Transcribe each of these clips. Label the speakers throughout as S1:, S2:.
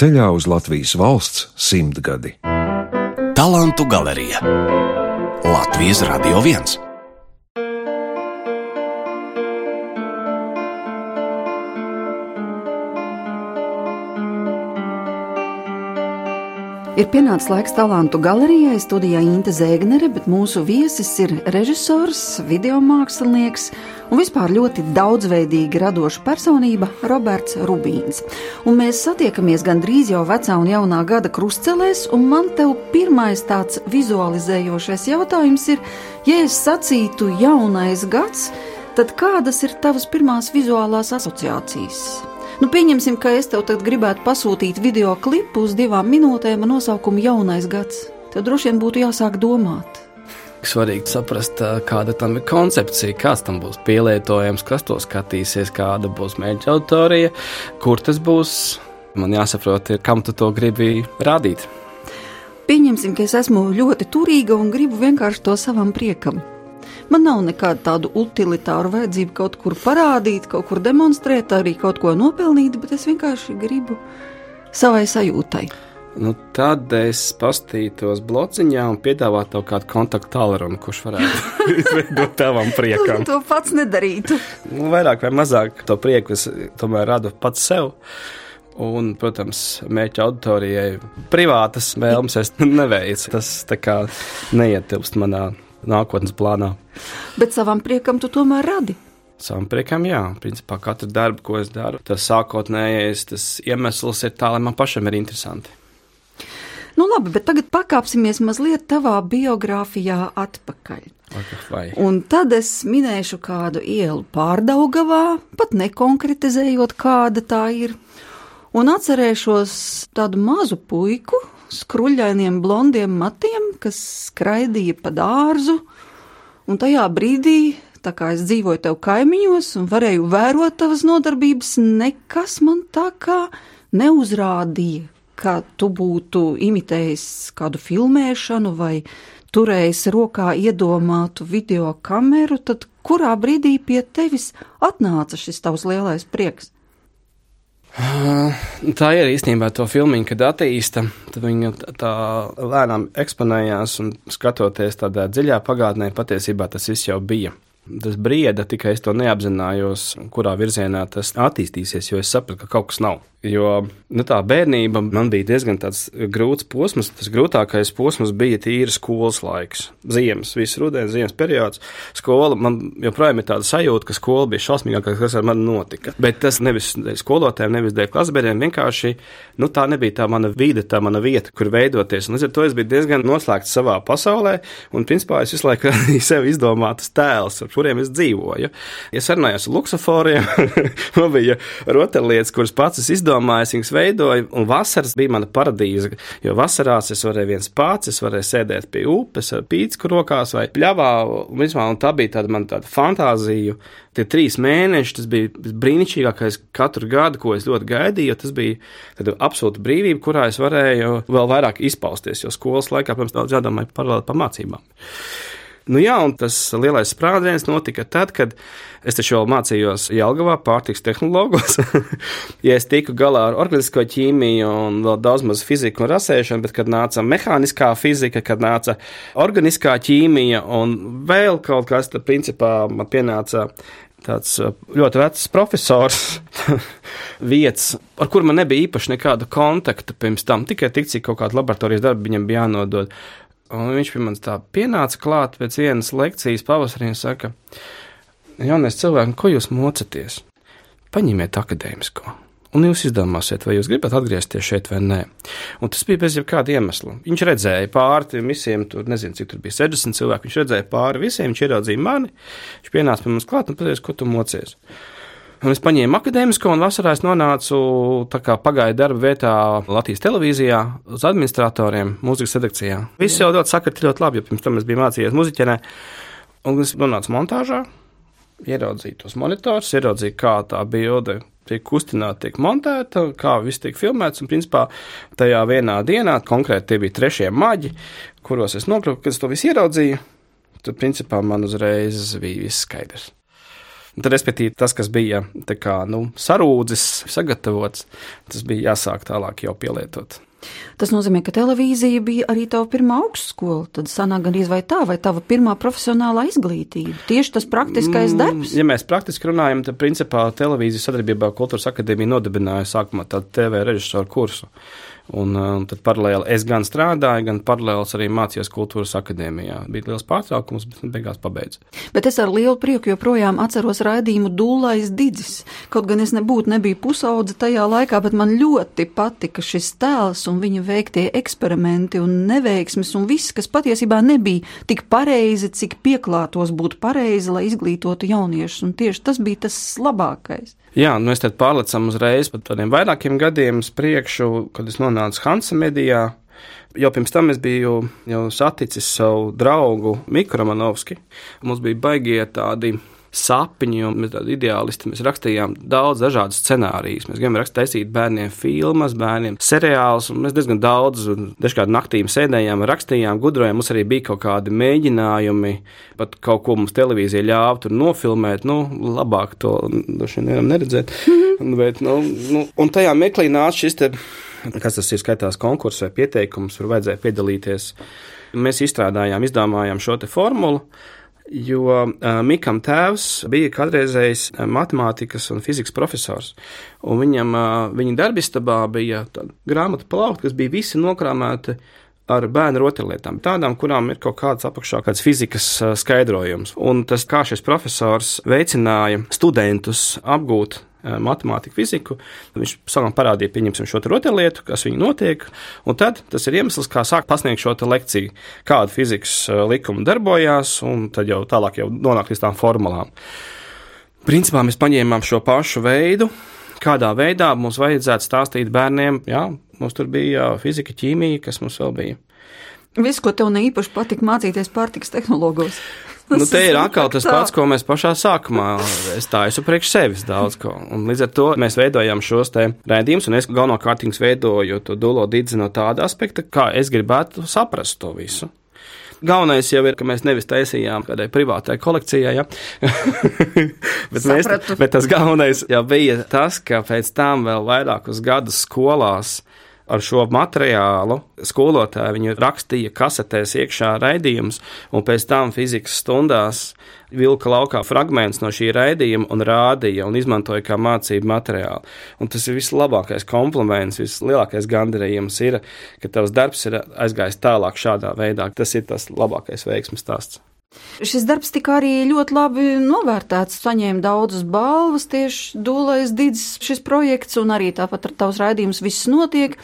S1: ceļā uz Latvijas valsts simtgadi.
S2: Talantu galerija Latvijas Radio 1.
S3: Ir pienācis laiks talantu galerijai, studijā Inte Zēgnere, bet mūsu viesis ir režisors, video mākslinieks un vispār ļoti daudzveidīgi radoša personība Roberts Rubīns. Un mēs satiekamies gandrīz jau vecā un jaunā gada krustcelēs, un man te pirmais tāds vizualizējošais jautājums ir, ja es sacītu jaunais gads, tad kādas ir tavas pirmās vizuālās asociācijas? Nu, pieņemsim, ka es tev gribētu pasūtīt video klipu uz divām minūtēm ar nosaukumu Jaunais gads. Tev droši vien būtu jāsāk domāt.
S4: Svarīgi saprast, kāda tam ir koncepcija, kāds tam būs pielietojams, kas to skatīsies, kāda būs mērķa autorija, kur tas būs. Man jāsaprot, ir, kam tu to gribi rādīt.
S3: Pieņemsim, ka es esmu ļoti turīga un gribu vienkārši to savam priekam. Man nav nekāda tāda utilitāra vajadzība kaut kur parādīt, kaut kur demonstrēt, arī kaut ko nopelnīt, bet es vienkārši gribu savai sajūtai.
S4: Nu, tad es pastītos blociņā un piedāvātu tev kādu kontaktu tālruni, kurš varētu izveidot tavam priekam.
S3: to pats nedarītu.
S4: Nu, vairāk vai mazāk to prieku es tomēr radu pats sev. Un, protams, mērķa auditorijai privātas vēlmes es neveicu. Tas tā kā neietilpst manā nākotnes plānā.
S3: Bet savam priekam tu tomēr radi.
S4: Savam priekam, jā, principā katru darbu, ko es daru, tas sākotnējais tas iemesls ir tā, lai man pašam ir interesanti.
S3: Nu, labi, bet tagad pakāpsimies mazliet tavā biogrāfijā atpakaļ.
S4: Vai.
S3: Un tad es minēšu kādu ielu pārdaugavā, pat nekonkretizējot, kāda tā ir. Un atcerēšos tādu mazu puiku, skruļainiem blondiem matiem, kas skraidīja pa dārzu, un tajā brīdī, tā kā es dzīvoju tev kaimiņos un varēju vērot tavas nodarbības, nekas man tā kā neuzrādīja, ka tu būtu imitējis kādu filmēšanu vai turējis rokā iedomātu video kameru, tad kurā brīdī pie tevis atnāca šis tavs lielais prieks?
S4: Tā ir īstenībā to filmu, kad attīsta, tad viņa tā lēnām eksponējās un skatoties tādā dziļā pagātnē, patiesībā tas viss jau bija tas brieda, tikai es to neapzinājos, kurā virzienā tas attīstīsies, jo es sapratu, ka kaut kas nav. Jo nu, tā bērnība man bija diezgan grūts posms. Tas grūtākais posms bija tīri skolas laiks. Ziemas, viss rudens, ziemas periods. Skola man joprojām ir tāda sajūta, ka skola bija šausmīgākā, kas ar mani notika. Bet tas nevis dēļ skolotājiem, nevis dēļ klasbiedriem. Vienkārši nu, tā nebija tā mana vide, tā mana vieta, kur veidoties. Un, līdz ar to es biju diezgan noslēgts savā pasaulē. Un, principā, es visu laiku radīju sev izdomātas tēlus, ar kuriem es dzīvoju. Es sarunājos ar luksuforiem, man bija rotaļlietas, kuras pats es izdomāju izdomājis, viņas veidoju, un vasaras bija mana paradīze. Jo vasarās es varēju viens pats, es varēju sēdēt pie upes ar pīcku rokās vai pļavā, un, vismā, un tā bija tāda man tāda fantāzija. Tie trīs mēneši, tas bija brīnišķīgākais katru gadu, ko es ļoti gaidīju, jo tas bija absolūta brīvība, kurā es varēju vēl vairāk izpausties, jo skolas laikā, protams, daudz jādomā paralēli pa mācībām. Nu, jā, un tas lielais sprādziens notika tad, kad es taču vēl mācījos Jālgavā pārtiks tehnologos. ja es tiku galā ar organisko ķīmiju un vēl daudz maz fiziku un rasēšanu, bet kad nāca mehāniskā fizika, kad nāca organiskā ķīmija un vēl kaut kas, tad principā man pienāca tāds uh, ļoti vecs profesors, vietas, ar kuru man nebija īpaši nekāda kontakta pirms tam, tikai tik, cik kaut kāda laboratorijas darba viņam bija jānodod. Un viņš pie manis tā pienāca klāt pēc vienas lekcijas pavasarī un saka, jaunais cilvēks, ko jūs mocaties? Paņemiet akadēmisko. Un jūs izdomāsiet, vai jūs gribat atgriezties šeit vai nē. Un tas bija bez jebkāda iemesla. Viņš redzēja pāri tiem visiem, tur nezinu, cik tur bija 60 cilvēki. Viņš redzēja pāri visiem, viņš ieraudzīja mani. Viņš pienāca pie mums klāt un pateica, ko tu mocies. Un es paņēmu akadēmisko, un vasarā es nonācu pagaidu darba vietā Latvijas televīzijā uz administratoriem, mūzikas redakcijā. Viss jau ļoti sakrita ļoti labi, jo pirms tam es biju mācījies muziķenē, un es nonācu montāžā, ieraudzīju tos monitorus, ieraudzīju, kā tā bilde tiek kustināta, tiek montēta, kā viss tiek filmēts. Un, principā, tajā vienā dienā, konkrēti tie bija trešie maģi, kuros es nopirku, kad es to visu ieraudzīju, tad, principā, man uzreiz bija viss skaidrs. Tad, respektīvi, tas, kas bija kā, nu, sarūdzis, sagatavots, tas bija jāsāk tālāk jau pielietot.
S3: Tas nozīmē, ka televīzija bija arī tava pirmā augstskola. Tad sanāk gan vai tā, vai tava pirmā profesionālā izglītība. Tieši tas praktiskais mm, darbs.
S4: Ja mēs praktiski runājam, tad principā televīzijas sadarbībā ar Kultūras akadēmiju nodibināja sākumā tādu TV režisoru kursu. Uh, un tad paralēli es gan strādāju, gan paralēli arī mācījos kultūras akadēmijā. Bija liels pārtraukums, bet nu, beigās pabeidzu.
S3: Bet es ar lielu prieku joprojām atceros raidījumu Dūlais Digis. Kaut gan es nebūtu nebiju pusaudze tajā laikā, bet man ļoti patika šis tēls un viņa veiktie eksperimenti un neveiksmes un viss, kas patiesībā nebija tik pareizi, cik pieklātos būt pareizi, lai izglītotu jauniešus. Un tieši tas bija tas labākais.
S4: Jā, nu es tad pārlecam uzreiz par tādiem vairākiem gadiem uz priekšu, kad es nonācu Hansa medijā. Jau pirms tam es biju saticis savu draugu Mikru Romanovski. Mums bija baigie tādi sapņi, un mēs tādi ideālisti. Mēs rakstījām daudz dažādu scenāriju. Mēs gribējām rakstīt, bērniem filmas, bērniem seriālus, un mēs diezgan daudz, dažkārt naktīm sēdējām, rakstījām, gudrojām. Mums arī bija kaut kādi mēģinājumi, pat kaut ko mums televīzija ļāva tur nofilmēt. Nu, labāk to droši vien nevaram neredzēt. -hmm. Bet, nu, nu, un tajā meklī nāca šis te, kas tas ir skaitās konkurss vai pieteikums, kur vajadzēja piedalīties. Mēs izstrādājām, izdomājām šo formulu jo Mikam tēvs bija kādreizējs matemātikas un fizikas profesors. Un viņam, viņa darbistabā bija grāmatu plaukta, kas bija visi nokrāmēti ar bērnu rotaļlietām, tādām, kurām ir kaut kāds apakšā, kāds fizikas skaidrojums. Un tas, kā šis profesors veicināja studentus apgūt matemātiku, fiziku. Viņš sākumā parādīja, pieņemsim šo rotaļlietu, kas viņu notiek, un tad tas ir iemesls, kā sākt pasniegt šo lekciju, kāda fizikas eh, likuma darbojās, un tad jau tālāk jau nonākt līdz tām formulām. Principā mēs paņēmām šo pašu veidu, kādā veidā mums vajadzētu stāstīt bērniem. Jā, mums tur bija fizika, ķīmija, kas mums vēl bija.
S3: Viss, ko tev ne īpaši patika mācīties pārtiks tehnologos.
S4: Nu, te ir atkal tas pats, ko mēs pašā sākumā stāstu priekš sevis daudz ko. Un līdz ar to mēs veidojam šos te rēdījumus, un es galvenokārt veidoju to dulo didzi no tāda aspekta, kā es gribētu saprast to visu. Galvenais jau ir, ka mēs nevis taisījām kādai privātai kolekcijai, ja? bet, mēs, bet tas galvenais jau bija tas, ka pēc tam vēl vairākus gadus skolās ar šo materiālu skolotāji viņu rakstīja kasetēs iekšā raidījumus, un pēc tam fizikas stundās vilka laukā fragments no šī raidījuma un rādīja un izmantoja kā mācību materiālu. Un tas ir vislabākais kompliments, vislielākais gandarījums ir, ka tavs darbs ir aizgājis tālāk šādā veidā. Tas ir tas labākais veiksmes stāsts.
S3: Šis darbs tika arī ļoti labi novērtēts, saņēma daudzas balvas tieši Dūlais Dīdis šis projekts un arī tāpat ar tavs raidījums viss notiek.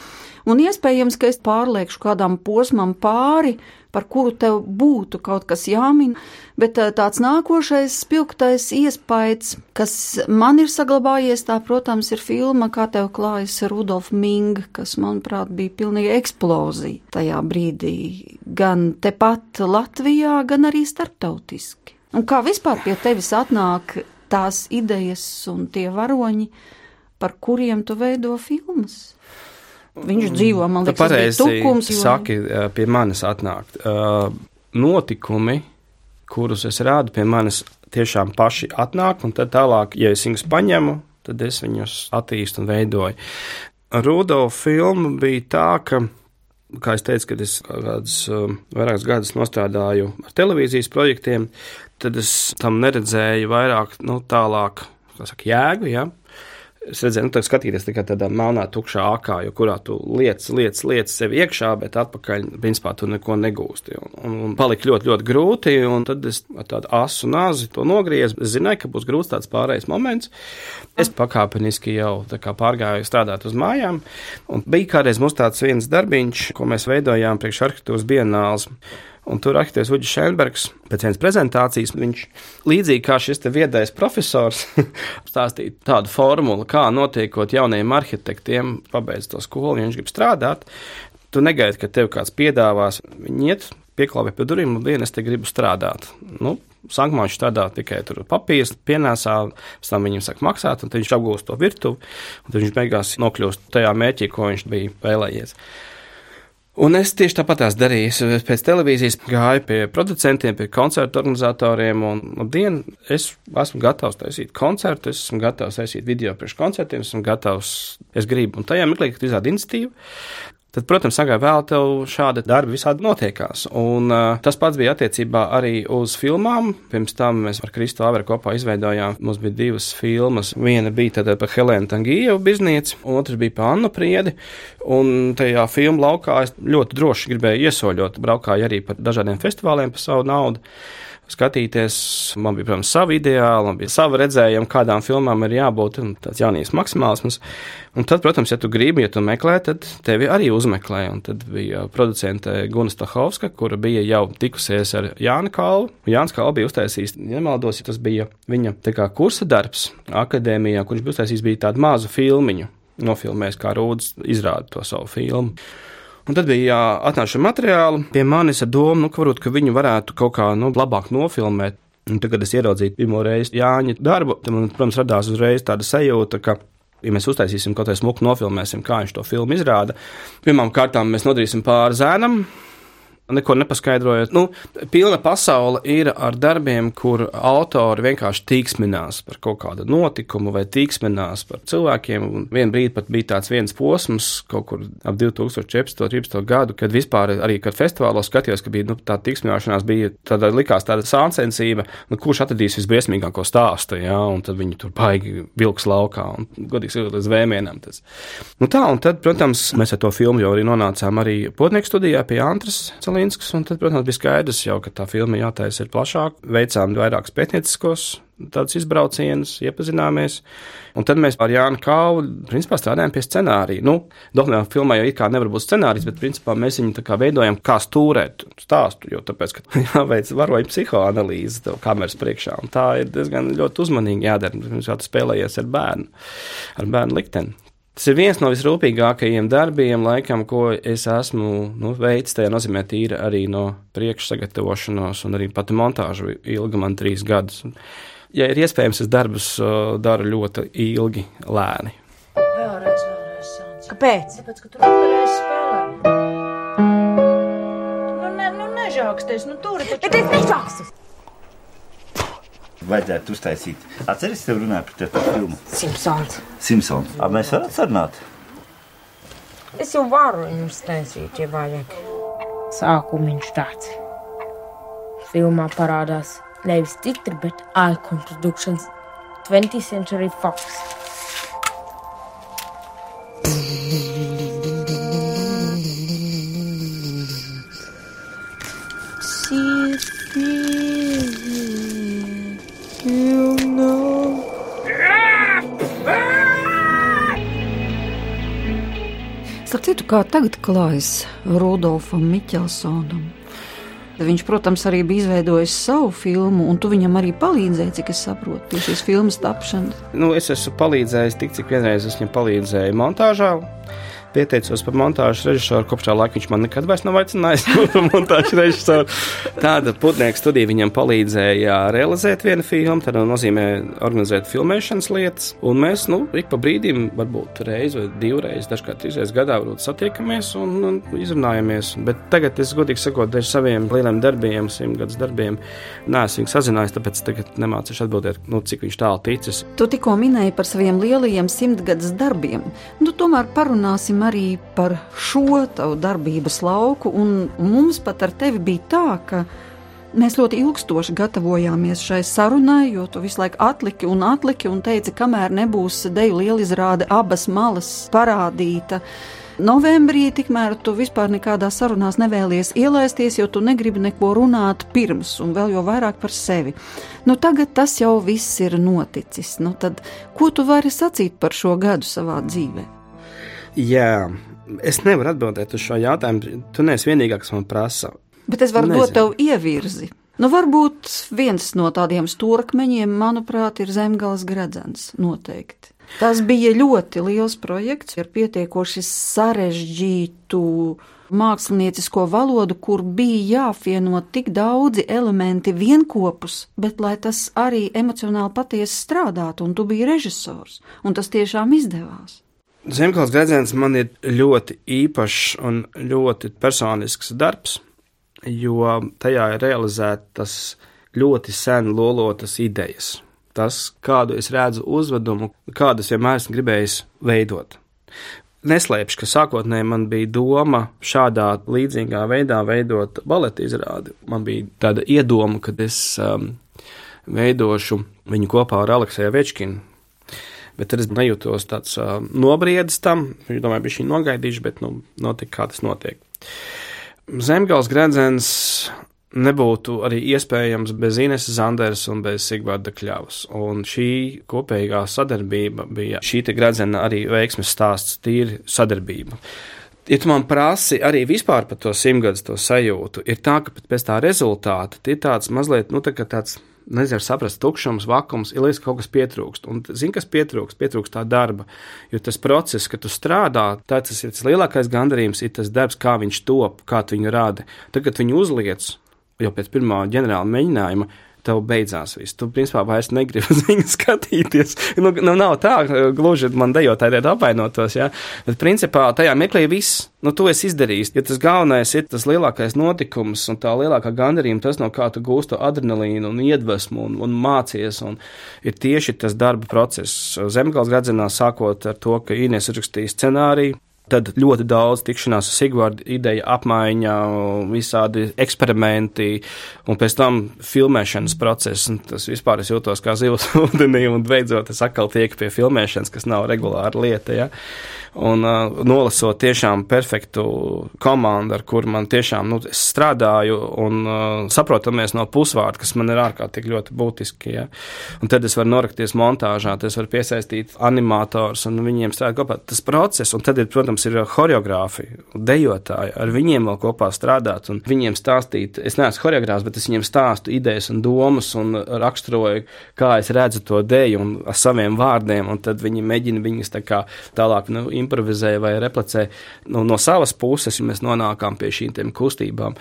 S3: Un iespējams, ka es pārliekšu kādam posmam pāri, par kuru tev būtu kaut kas jāmin, bet eh, tāds nākošais spilgtais iespējas, kas man ir saglabājies, tā, protams, ir filma, kā tev klājas Rudolf Ming, kas, manuprāt, bija pilnīgi eksplozija tajā brīdī, gan tepat Latvijā, gan arī starptautiski. Un kā vispār pie tevis atnāk tās idejas un tie varoņi, par kuriem tu veido filmas? Viņš dzīvo, man liekas,
S4: pareizi tukums. Jo... Saki, pie manis atnākt. Uh, notikumi, kurus es rādu pie manis, tiešām paši atnāk, un tad tālāk, ja es viņus paņemu, tad es viņus attīstu un veidoju. Rudolf filma bija tā, ka, kā es teicu, kad es kādus vairākus gadus nostrādāju ar televīzijas projektiem, tad es tam neredzēju vairāk, nu, tālāk, kā saka, jēgu, ja? Es redzēju, nu, tā skatīties tikai tādā melnā, tukšā akā, jo kurā tu liec, liec, liec sevi iekšā, bet atpakaļ, principā, tu neko negūsti. Un, un, un palika ļoti, ļoti grūti, un tad es tādu asu nāzi to nogriezu. Es zināju, ka būs grūts tāds pārējais moments. Es pakāpeniski jau pārgāju strādāt uz mājām, un bija kādreiz mums tāds viens darbiņš, ko mēs veidojām priekš arhitektūras bienāls. Un tur arhitekts Uģis Šēnbergs pēc vienas prezentācijas, viņš līdzīgi kā šis viedais profesors stāstīja tādu formulu, kā notiekot jauniem arhitektiem, pabeidz to skolu, ja viņš grib strādāt. Tu negaidi, ka tev kāds piedāvās, viņi iet pieklāpē pie durvīm un dienu es te gribu strādāt. Nu, Sākumā viņš strādā tikai tur papīrs, pienāsā, pēc tam viņam sāk maksāt, un viņš apgūst to virtuvi, un viņš beigās nokļūst tajā mērķī, ko viņš bija vēlējies. Un es tieši tāpat darīju. Es pēc televīzijas gāju pie producentiem, pie koncertu organizatoriem, un labdien, es esmu gatavs taisīt koncertu, es esmu gatavs taisīt video priekš koncertiem, esmu gatavs, es gribu. Un tajā mirklī, kad izrāda iniciatīvu, tad, protams, agrāk vēl tev šādi darbi visādi notiekās. Un uh, tas pats bija attiecībā arī uz filmām. Pirms tam mēs ar Kristu Averu kopā izveidojām, mums bija divas filmas. Viena bija tāda par Helēnu Tangījevu biznieci, un otrs bija par Annu Priedi. Un tajā filmu laukā es ļoti droši gribēju iesoļot, braukāju arī par dažādiem festivāliem par savu naudu skatīties. Man bija, protams, sava ideāla, man bija sava redzējuma, kādām filmām ir jābūt, un tāds jaunības maksimālisms. Un tad, protams, ja tu gribi, ja tu meklē, tad tevi arī uzmeklē. Un tad bija producente Guna Stahovska, kura bija jau tikusies ar Jānu Kalnu. Jānis Kalns bija uztaisījis, nemaldos, ja tas bija viņa kā, kursa darbs akadēmijā, kurš bija uztaisījis bija tādu mazu filmiņu. Nofilmējis, kā Rūdas izrāda to savu filmu. Un tad bija jāatnāc ar materiālu pie manis ar domu, nu, ka, varbūt, ka viņu varētu kaut kā nu, labāk nofilmēt. Un tad, kad es ieraudzīju pirmo reizi Jāņa darbu, tad man, protams, radās uzreiz tāda sajūta, ka ja mēs uztaisīsim kaut kādu smuku, nofilmēsim, kā viņš to filmu izrāda. Pirmām kārtām mēs nodarīsim pāri zēnam, neko nepaskaidrojot. Nu, pilna pasaule ir ar darbiem, kur autori vienkārši tīksminās par kaut kādu notikumu vai tīksminās par cilvēkiem. Un vien brīdi pat bija tāds viens posms, kaut kur ap 2014. un 2013. gadu, kad vispār arī, kad festivālos skatījos, ka bija nu, tā tīksmināšanās, bija tāda likās tāda sāncensība, nu, kurš atradīs visbriesmīgāko stāstu, jā, un tad viņi tur baigi vilks laukā un godīgi sakot, līdz vēmienam. Tas. Nu tā, un tad, protams, mēs ar to filmu jau arī nonācām arī potnieku studijā pie Antras. Zalinskas, un tad, protams, bija skaidrs jau, ka tā filma jātaisa ir plašāk. Veicām vairākus pētnieciskos tādus izbraucienus, iepazināmies. Un tad mēs ar Jānu Kālu principā strādājām pie scenārija. Nu, dokumentālajā filmā jau it kā nevar būt scenārijs, bet principā mēs viņu kā veidojam, kā stūrēt stāstu, jo tāpēc, ka jāveic varoņu psihoanalīze tev kameras priekšā. Un tā ir diezgan ļoti uzmanīgi jādara, pirms kā tu spēlējies ar bērnu, ar bērnu likteni. Tas ir viens no visrūpīgākajiem darbiem, laikam, ko es esmu nu, veicis. Tā nozīmē, tīri arī no priekšsagatavošanās, un arī pati montāža ilga man trīs gadus. Ja ir iespējams, es darbus uh, daru ļoti ilgi, lēni.
S5: Vēlreiz, vēlreiz. Sāc.
S6: Kāpēc?
S5: Tāpēc, ka tur vēlreiz spēlē. Nu, ne, nu nežāksties, nu tur taču.
S6: Bet es nežākstu!
S7: Vajadzētu uztaisīt. Atceries, tev runāja par to filmu
S6: Simpsons.
S7: Simpsons. Ap mēs varam sarunāt.
S6: Es jau varu jums taisīt, ja vajag. Sākumiņš tāds. Filmā parādās nevis titri, bet Icon Productions 20th Century Fox.
S3: Kā tagad klājas Rudolfam Miķelsonam. Viņš, protams, arī bija izveidojis savu filmu, un tu viņam arī palīdzēji, cik es saprotu, pie šīs filmas tapšanas.
S4: Nu, es esmu palīdzējis tik, cik vienreiz es viņam palīdzēju montāžā. Pieteicos par montāžas režisoru. Kopš tā laika viņš man nekad vairs nav aicinājis par montāžas režisoru. Tāda putnieka studija viņam palīdzēja realizēt vienu filmu, tad nozīmē organizēt filmēšanas lietas. Un mēs, nu, ik pa brīdim, varbūt reizi vai divreiz, dažkārt trīsreiz gadā, varbūt satiekamies un, un izrunājamies. Bet tagad, es godīgi sakot, dēļ saviem lieliem darbiem, simtgadus darbiem, neesmu viņu sazinājis, tāpēc tagad nemācīšu atbildēt, nu, cik viņš tālu ticis.
S3: Tu tikko minēji par saviem lielajiem simtgadus darbiem. Nu, tomēr parunāsim arī par šo tavu darbības lauku. Mums pat ar tevi bija tā, ka mēs ļoti ilgstoši gatavojāmies šai sarunai, jo tu visu laiku atliki un atliki un teici, kamēr nebūs deju lielizrāde abas malas parādīta. Novembrī tikmēr tu vispār nekādā sarunās nevēlies ielaisties, jo tu negribi neko runāt pirms, un vēl jau vairāk par sevi. Nu, tagad tas jau viss ir noticis. Nu, tad, ko tu vari sacīt par šo gadu savā dzīvēm?
S4: Jā, es nevaru atbildēt uz šo jautājumu. Tu neesi vienīgā, kas man prasa.
S3: Bet es varu
S4: Nezinu.
S3: dot tev ievirzi. Nu, varbūt viens no tādiem stūrakmeņiem, manuprāt, ir zemgājas gredzens. Noteikti. Tas bija ļoti liels projekts ar pietiekoši sarežģītu māksliniecisko valodu, kur bija jāapvieno tik daudzi elementi vienopus, bet lai tas arī emocionāli patiesi strādātu, un tu biji režisors, un tas tiešām izdevās.
S4: Zemgājas gredzens man ir ļoti īpašs un ļoti personisks darbs, jo tajā ir realizētas ļoti sen lolotas idejas. Tas, kādu es redzu uzvedumu, kādus vienmēr esmu gribējis veidot. Neslēpšu, ka sākotnēji man bija doma šādā līdzīgā veidā veidot baleta izrādi. Man bija tāda iedoma, ka es um, veidošu viņu kopā ar Aleksēju Večkinu, Bet tad es nejūtos tāds uh, nobriedis tam. Viņš domāja, bija šī nogaidījuši, bet nu, notika, kā tas notiek. Zemgals gredzens nebūtu arī iespējams bez Ines Zanders un bez Sigvārda Kļavas. Un šī kopīgā sadarbība bija šī te gredzena arī veiksmes stāsts, tīri sadarbība. Ja tu man prasi arī vispār par to simtgadus, to sajūtu, ir tā, ka pēc tā rezultāta ir tāds mazliet, nu, tā kā tāds nezinu, saprast, tukšums, vakums, ir liekas, ka kaut kas pietrūkst. Un, zini, kas pietrūkst? Pietrūkst tā darba. Jo tas process, kad tu strādā, tas ir tas lielākais gandarījums, ir tas darbs, kā viņš top, kā tu viņu rādi. Tad, kad viņu uzliec, jau pēc pirmā ģenerāla mēģinājuma, tev beidzās viss. Tu, principā, vairs negribi uz viņu skatīties. Nu, nu, nav tā, gluži man dejotāji apvainotos, jā. Bet, principā, tajā meklē viss. Nu, to es izdarīju. Ja tas galvenais ir tas lielākais notikums un tā lielākā gandarījuma, tas no kā tu gūsti adrenalīnu un iedvesmu un, un mācies, un ir tieši tas darba process. Zemgals gadzinā sākot ar to, ka Inês rakstīja scenāriju, Tad ļoti daudz tikšanās ar Sigvārdu, ideja apmaiņa, visādi eksperimenti, un pēc tam filmēšanas process. Tas vispār es jūtos kā zivs ūdenī, un beidzot es atkal tieku pie filmēšanas, kas nav regulāra lieta. Ja? Un uh, nolasot tiešām perfektu komandu, ar kuru man tiešām nu, strādāju, un uh, saprotamies no pusvārda, kas man ir ārkārtīgi ļoti būtiski. Ja? Un tad es varu norakties montāžā, tad es varu piesaistīt animators un viņiem strādāt kopā. Tas process, un tad ir, protams, ir choreogrāfi, dejotāji, ar viņiem vēl kopā strādāt un viņiem stāstīt. Es neesmu choreogrāfs, bet es viņiem stāstu idejas un domas un raksturoju, kā es redzu to deju un ar saviem vārdiem, un tad viņi mēģina viņus tā kā tālāk nu, improvizē vai replicē nu, no savas puses, mēs nonākam pie šīm kustībām.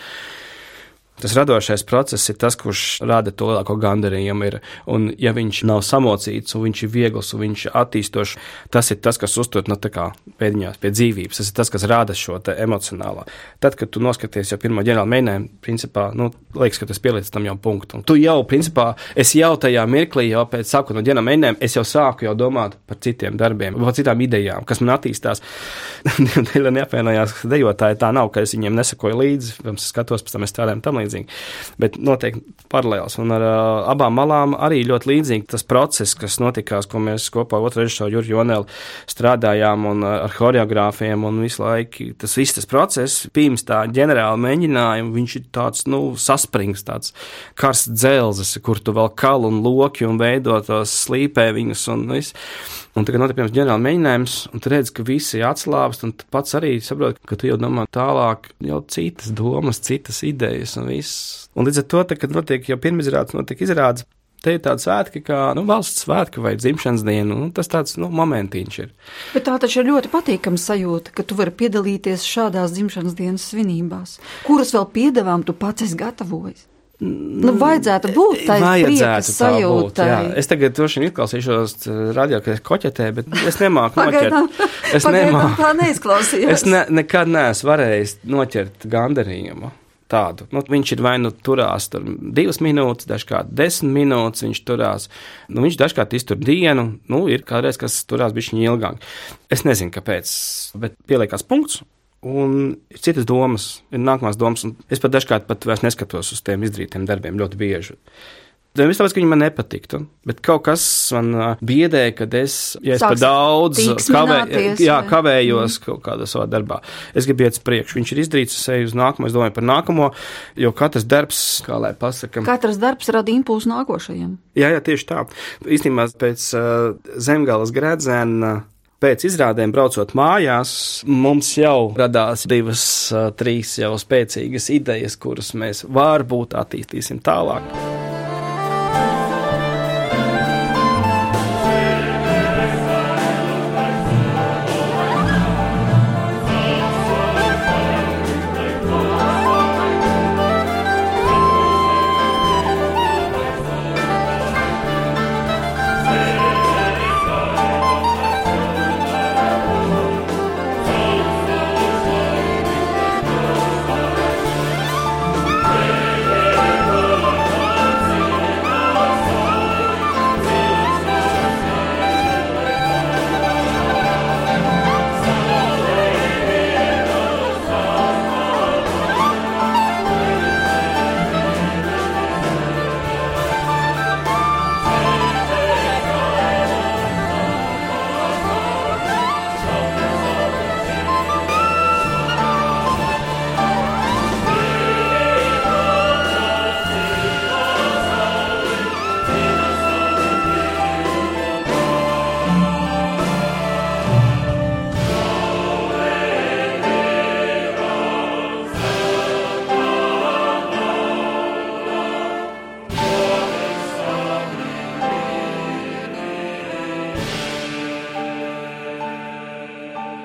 S4: Tas radošais process ir tas, kurš rada to lielāko gandarījumu. Ir. Un, ja viņš nav samocīts, un viņš ir viegls, un viņš ir attīstošs, tas ir tas, kas uztur no nu, pēdiņās pie dzīvības. Tas ir tas, kas rada šo emocionālo. Tad, kad tu noskaties jau pirmo ģenerālu mēģinājumu, principā, nu, liekas, ka tas pieliec tam jau punktu. Un tu jau, principā, es jau tajā mirklī, jau pēc sākuma no ģenerāla mēģinājuma, es jau sāku jau domāt par citiem darbiem, par citām idejām, kas man attīstās. Dēļ neapvienojās dejotāji, tā nav, ka es viņiem nesakoju līdzi, pirms skatos, pēc tam mēs strādājam tam līdzīgi līdzīgi. Bet noteikti paralēls. Un ar uh, abām malām arī ļoti līdzīgi tas process, kas notikās, ko mēs kopā ar otru režisoru Jurju Jonelu strādājām un ar choreogrāfiem un visu laiku. Tas viss tas process, pirms tā ģenerāla mēģinājuma, viņš ir tāds, nu, saspringts, tāds karsts dzelzes, kur tu vēl kalu un loki un veido tos slīpēviņus un viss. Un tagad notiek pirms ģenerāla mēģinājums, un tu redz, ka visi atslābst, un tu pats arī saproti, ka tu jau domā tālāk, jau citas domas, citas idejas un viss. Un līdz ar to, tad, kad notiek jau pirmizrādes, notiek izrādes, te ir tāda svētki, kā nu, valsts svētki vai dzimšanas diena. Nu, tas tāds nu, momentiņš ir.
S3: Bet tā taču ir ļoti patīkama sajūta, ka tu vari piedalīties šādās dzimšanas dienas svinībās, kuras vēl piedevām tu pats esi gatavojis. Nu, vajadzētu būt tādai sajūtai. Jā.
S4: Es tagad droši vien izklausīšos eh, radio, ka es koķetēju, bet es nemāku noķert.
S3: Es nemāku. Tā neizklausījās.
S4: Es ne, nekad neesmu varējis noķert gandarījumu. Tādu. Nu, viņš ir vai nu turās tur divas minūtes, dažkārt desmit minūtes. Viņš turās. Nu, viņš dažkārt iztur dienu. Nu, ir kādreiz, kas turās bišķiņi ilgāk. Es nezinu, kāpēc, bet pieliekās punkts. Un ir citas domas, ir nākamās domas, un es pat dažkārt pat vairs neskatos uz tiem izdarītiem darbiem ļoti bieži. Nevis tāpēc, ka viņi man nepatiktu, bet kaut kas man biedē, kad es, ja es par daudz kavē, jā, kavējos kaut kādā savā darbā. Es gribu iet uz priekšu. Viņš ir izdarīts, es eju uz nākamo, es domāju par nākamo, jo katrs darbs, kā lai pasakam.
S3: Katrs darbs rada impulsu nākošajam.
S4: Jā, jā, tieši tā. Īstenībā pēc uh, zemgālas grēdzēna. Uh, Pēc izrādēm braucot mājās, mums jau radās divas, trīs jau spēcīgas idejas, kuras mēs varbūt attīstīsim tālāk.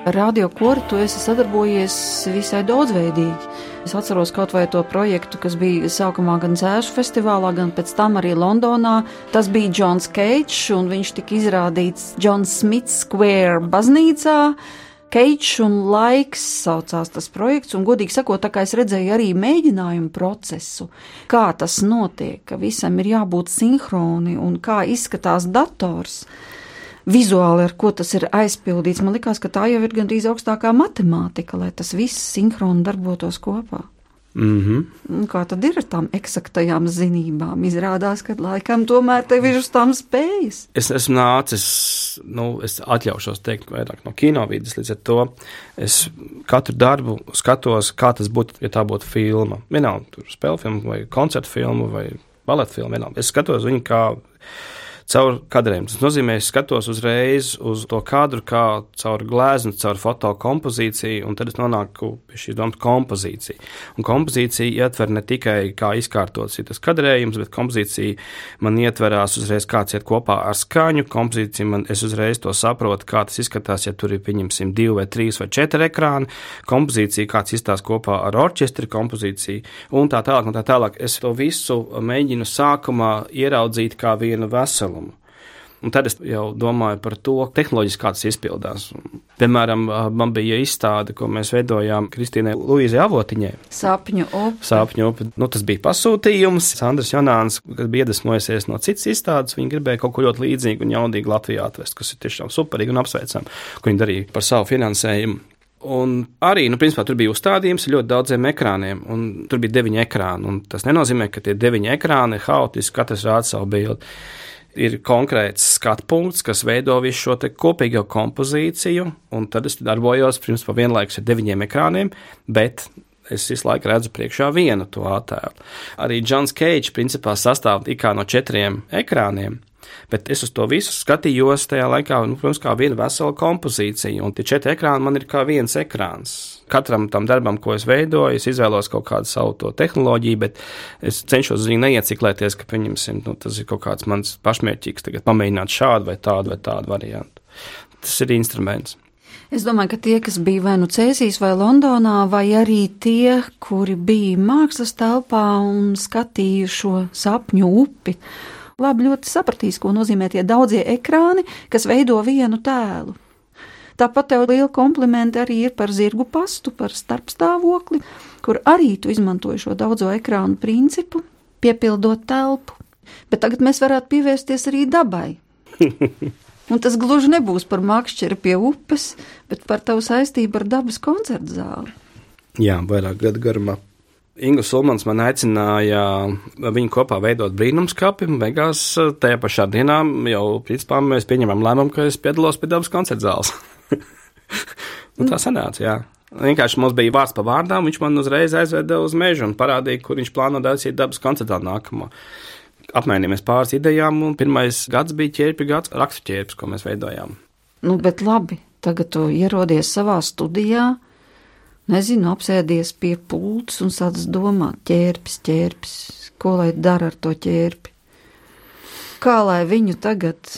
S3: Ar radio koru tu esi sadarbojies visai daudzveidīgi. Es atceros kaut vai to projektu, kas bija sākumā gan Zēšu festivālā, gan pēc tam arī Londonā. Tas bija Džons Keits, un viņš tika izrādīts John Smith Square baznīcā. Keits un laiks saucās tas projekts, un, godīgi sakot, tā kā es redzēju arī mēģinājumu procesu, kā tas notiek, ka visam ir jābūt sinhroni un kā izskatās dators. Vizuāli, ar ko tas ir aizpildīts, man liekas, ka tā jau ir gandrīz augstākā matemātika, lai tas viss sinhroni darbotos kopā.
S4: Mm -hmm.
S3: Kā tad ir ar tām eksaktajām zinībām? Izrādās, ka laikam tomēr tev ir uz tām spējas.
S4: Es esmu nācis, nu, es atļaušos teikt, vairāk no kinovīdes. Līdz ar to es katru darbu skatos, kā tas būtu, ja tā būtu filma. Vienalga, tur spēļu filma, vai koncertu filma, vai baleta filma. Vienalga. Es skatos viņu kā caur kadriem. Tas nozīmē, es skatos uzreiz uz to kadru, kā caur gleznu, caur fotokompozīciju, un tad es nonāku pie šīs domas kompozīcija. Un kompozīcija ietver ne tikai kā izkārtots ir tas kadrējums, bet kompozīcija man ietverās uzreiz kāds iet kopā ar skaņu. Kompozīcija man, es uzreiz to saprotu, kā tas izskatās, ja tur ir, pieņemsim, divi vai trīs vai četri ekrāni. Kompozīcija, kāds izstāsta kopā ar orķestri kompozīciju, un tā tālāk, un tā tālāk. Es to visu mēģinu sākumā ieraudzīt kā vienu veselumu. Un tad es jau domāju par to, tehnoloģiski kā tas izpildās. Piemēram, man bija izstāde, ko mēs veidojām Kristīnai Luīzai Avotiņai.
S3: Sapņu upe.
S4: Sapņu upe. Nu, tas bija pasūtījums. Sandrs Janāns, kas bija iedvesmojusies no citas izstādes, viņa gribēja kaut ko ļoti līdzīgu un jaudīgu Latvijā atvest, kas ir tiešām superīgi un apsveicami, ko viņi darīja par savu finansējumu. Un arī, nu, principā, tur bija uzstādījums ļoti daudziem ekrāniem, un tur bija deviņi ekrāni. Un tas nenozīmē, ka tie deviņi ekrāni ir haotiski, katrs rāda savu bildi ir konkrēts skatu punkts, kas veido visu šo kopīgo kompozīciju, un tad es darbojos principā vienlaikus ar deviņiem ekrāniem, bet es visu laiku redzu priekšā vienu to attēlu. Arī Džons Keits principā sastāv tikai no četriem ekrāniem. Bet es uz to visu skatījos tajā laikā, nu, protams, kā viena vesela kompozīcija, un tie četri ekrāni man ir kā viens ekrāns. Katram tam darbam, ko es veidoju, es izvēlos kaut kādu savu tehnoloģiju, bet es cenšos arī neieciklēties, ka, pieņemsim, nu, tas ir kaut kāds mans pašmērķīgs, tagad pamēģināt šādu vai tādu vai tādu variantu. Tas ir instruments.
S3: Es domāju, ka tie, kas bija vai nu Cēsīs vai Londonā, vai arī tie, kuri bija mākslas telpā un skatīja šo sapņu upi, labi ļoti sapratīs, ko nozīmē tie daudzie ekrāni, kas veido vienu tēlu. Tāpat tev liela komplimenti arī ir par zirgu pastu, par starpstāvokli, kur arī tu izmantoji šo daudzo ekrānu principu, piepildot telpu. Bet tagad mēs varētu pievērsties arī dabai. Un tas gluži nebūs par makšķeri pie upes, bet par tavu saistību ar dabas koncertu zāli.
S4: Jā, vairāk gadu garumā. Ingu Sulmans man aicināja viņu kopā veidot brīnumskapi. Beigās tajā pašā dienā jau principā mēs pieņemam lēmumu, ka es piedalos pie dabas koncerta zāles. nu, tā sanāca, jā. Vienkārši mums bija vārds pa vārdām, viņš man uzreiz aizveda uz mežu un parādīja, kur viņš plāno darīt dabas koncertā nākamo. Apmainījāmies pāris idejām, un pirmais gads bija ķērpju gads, rakstu ķērpes, ko mēs veidojām.
S3: Nu, bet labi, tagad tu ierodies savā studijā, nezinu, apsēdies pie pults un sāc domāt, ķērpes, ķērpes, ko lai dara ar to ķērpi. Kā lai viņu tagad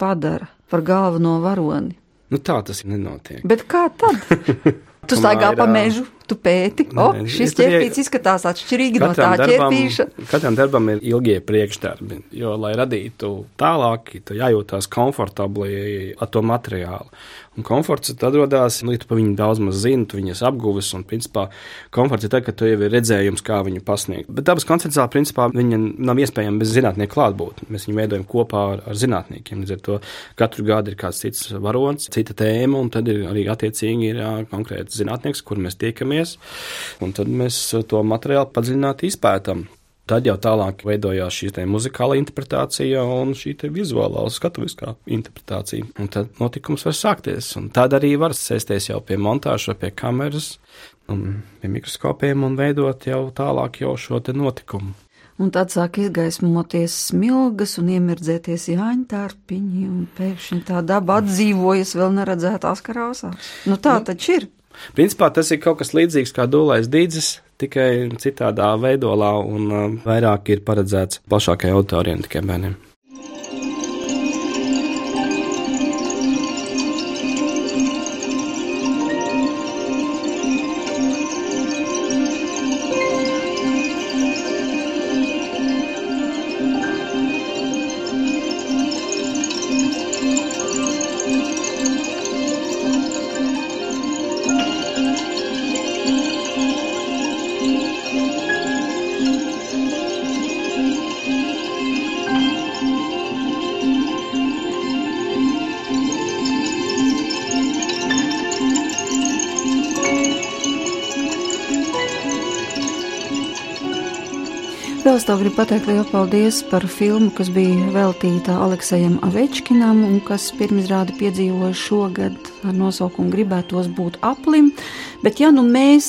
S3: padara par galveno varoni?
S4: Nu, tā tas nenotiek.
S3: Bet kā tad? Tu staigā pa mežu, tu pēti, o, oh, šis ķerpīts izskatās atšķirīgi no tā
S4: darbam,
S3: ķerpīša.
S4: Katram darbam ir ilgie priekšdarbi, jo, lai radītu tālāk, tu jājūtās komfortabli ar to materiālu. Un komforts tad radās, nu, ja tu par viņu daudz maz zini, tu viņas apguvis, un, principā, komforts ir tad, ka tu jau ir redzējums, kā viņu pasniegt. Bet dabas konceptuāli, principā, viņa nav iespējama bez zinātnieku klātbūtnes. Mēs viņu veidojam kopā ar, ar zinātniekiem. Līdz ar to katru gadu ir kāds cits varonis, cita tēma, un tad ir arī attiecīgi ir konkrēts zinātnieks, kur mēs tiekamies, un tad mēs to materiālu padziļināti izpētam. Tad jau tālāk veidojās šī muzikāla interpretācija un šī vizuālā, skatuviskā interpretācija. Un tad notikums var sākties. Un tad arī var sēsties jau pie montāžas, pie kameras, un pie mikroskopiem un veidot jau tālāk jau šo notikumu.
S3: Un tad sāk izgaismoties smilgas un iemirdzēties jāņa tārpiņi, un pēkšņi tā daba atdzīvojas vēl neredzētās krāsās. Nu tā nu, taču ir.
S4: Principā tas ir kaut kas līdzīgs kā dūlais dīdzes, tikai citādā veidolā un uh, vairāk ir paredzēts plašākai auditorijai, tikai bērniem.
S3: Es tev gribu pateikt lielu paldies par filmu, kas bija veltīta Aleksējam Avečkinam un kas pirmizrādi piedzīvoja šogad ar nosaukumu Gribētos būt aplim. Bet ja nu mēs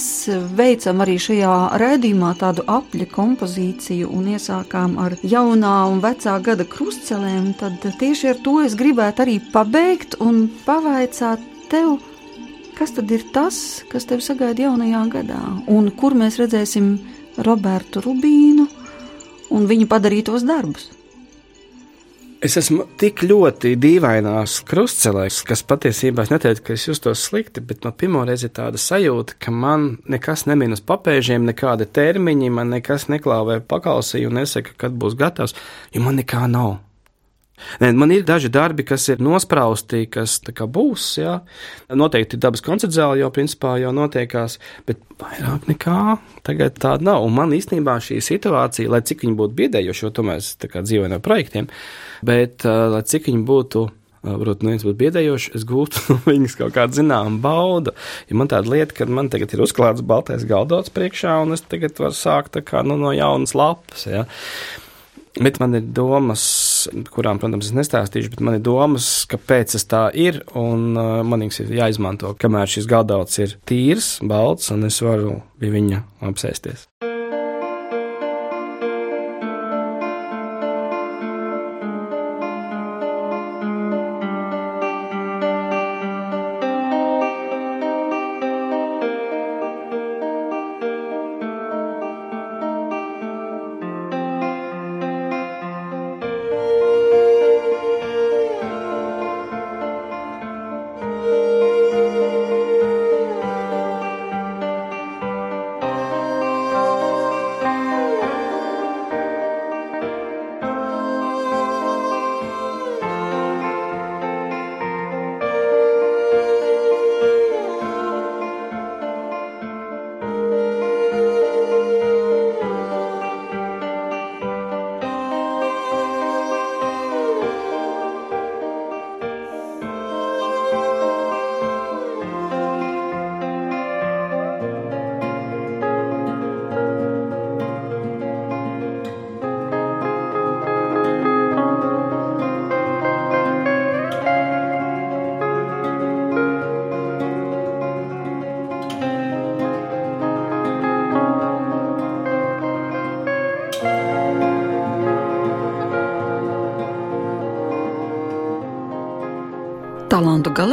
S3: veicam arī šajā rēdījumā tādu apļa kompozīciju un iesākām ar jaunā un vecā gada krustcelēm, tad tieši ar to es gribētu arī pabeigt un pavaicāt tev, kas tad ir tas, kas tev sagaida jaunajā gadā un kur mēs redzēsim Robertu Rubīnu un viņa padarītos darbus.
S4: Es esmu tik ļoti dīvainās krustcelēs, kas patiesībā es neteicu, ka es justos slikti, bet no pirmā reize ir tāda sajūta, ka man nekas nemīnas papēžiem, nekāda termiņa, man nekas neklāvē pakalsī un nesaka, kad būs gatavs, jo man nekā nav. Ne, man ir daži darbi, kas ir nosprausti, kas būs. Jā. Noteikti dabas koncerts zāle jau principā jau notiekās, bet vairāk nekā tagad tāda nav. Un man īstenībā šī situācija, lai cik viņa būtu biedējoša, jo to mēs dzīvojam ar projektiem, bet lai cik viņa būtu. Varbūt neviens būtu biedējošs, es gūtu no viņas kaut kādu zināmu baudu. Ja man tāda lieta, ka man tagad ir uzklāts baltais galdots priekšā, un es tagad varu sākt kā, nu, no jaunas lapas. Ja. Bet man ir domas, kurām, protams, es nestāstīšu, bet man ir domas, kāpēc tas tā ir. Un uh, man viņas ir jāizmanto, kamēr šis galdauts ir tīrs, balts, un es varu pie viņa apsēsties.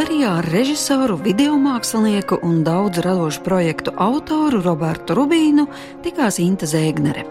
S3: Galerijā ar režisoru, video mākslinieku un daudzu radošu projektu autoru Robertu Rubīnu tikās Inte Zēgnere.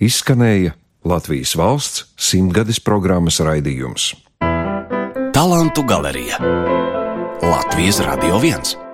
S1: Izskanēja Latvijas valsts simtgades programmas raidījums.
S2: Talantu galerija Latvijas Radio 1.